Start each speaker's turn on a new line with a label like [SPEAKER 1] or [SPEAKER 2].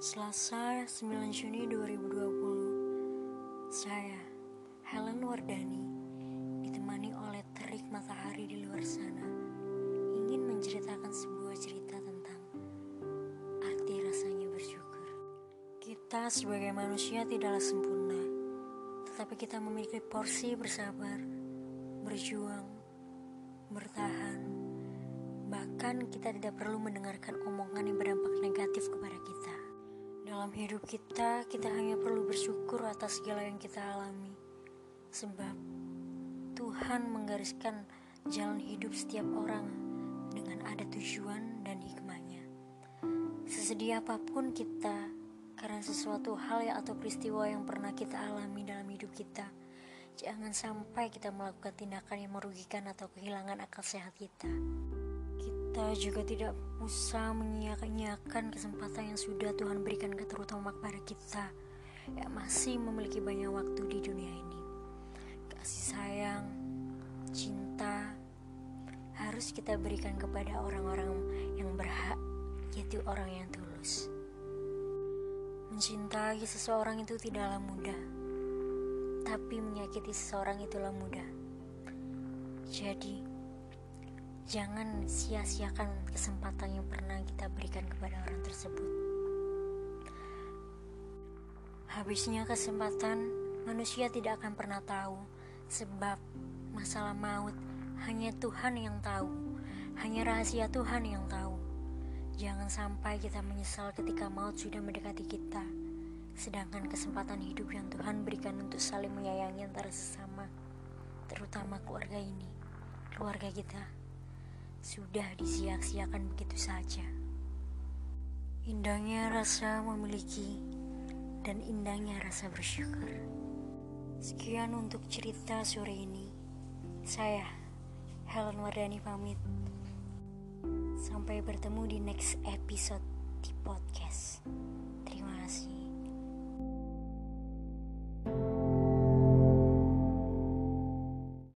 [SPEAKER 1] Selasa 9 Juni 2020 Saya, Helen Wardani Ditemani oleh terik matahari di luar sana Ingin menceritakan sebuah cerita tentang Arti rasanya bersyukur. Kita sebagai manusia tidaklah sempurna Tetapi kita memiliki porsi bersabar Berjuang Bertahan. Bahkan kita tidak perlu mendengarkan omongan yang berdampak negatif kepada kita dalam hidup kita, kita hanya perlu bersyukur atas segala yang kita alami. Sebab Tuhan menggariskan jalan hidup setiap orang dengan ada tujuan dan hikmahnya. Sesedih apa pun kita karena sesuatu hal ya atau peristiwa yang pernah kita alami dalam hidup kita, jangan sampai kita melakukan tindakan yang merugikan atau kehilangan akal sehat kita. Kita juga tidak usah menyia-nyiakan kesempatan yang sudah Tuhan berikan ke terutama kepada kita yang masih memiliki banyak waktu di dunia ini. Kasih sayang, cinta harus kita berikan kepada orang-orang yang berhak, yaitu orang yang tulus. Mencintai seseorang itu tidaklah mudah, tapi menyakiti seseorang itulah mudah. Jadi, Jangan sia-siakan kesempatan yang pernah kita berikan kepada orang tersebut. Habisnya kesempatan, manusia tidak akan pernah tahu, sebab masalah maut hanya Tuhan yang tahu, hanya rahasia Tuhan yang tahu. Jangan sampai kita menyesal ketika maut sudah mendekati kita, sedangkan kesempatan hidup yang Tuhan berikan untuk saling menyayangi antara sesama, terutama keluarga ini, keluarga kita sudah disia-siakan begitu saja. Indahnya rasa memiliki dan indahnya rasa bersyukur. Sekian untuk cerita sore ini. Saya Helen Wardani pamit. Sampai bertemu di next episode di podcast.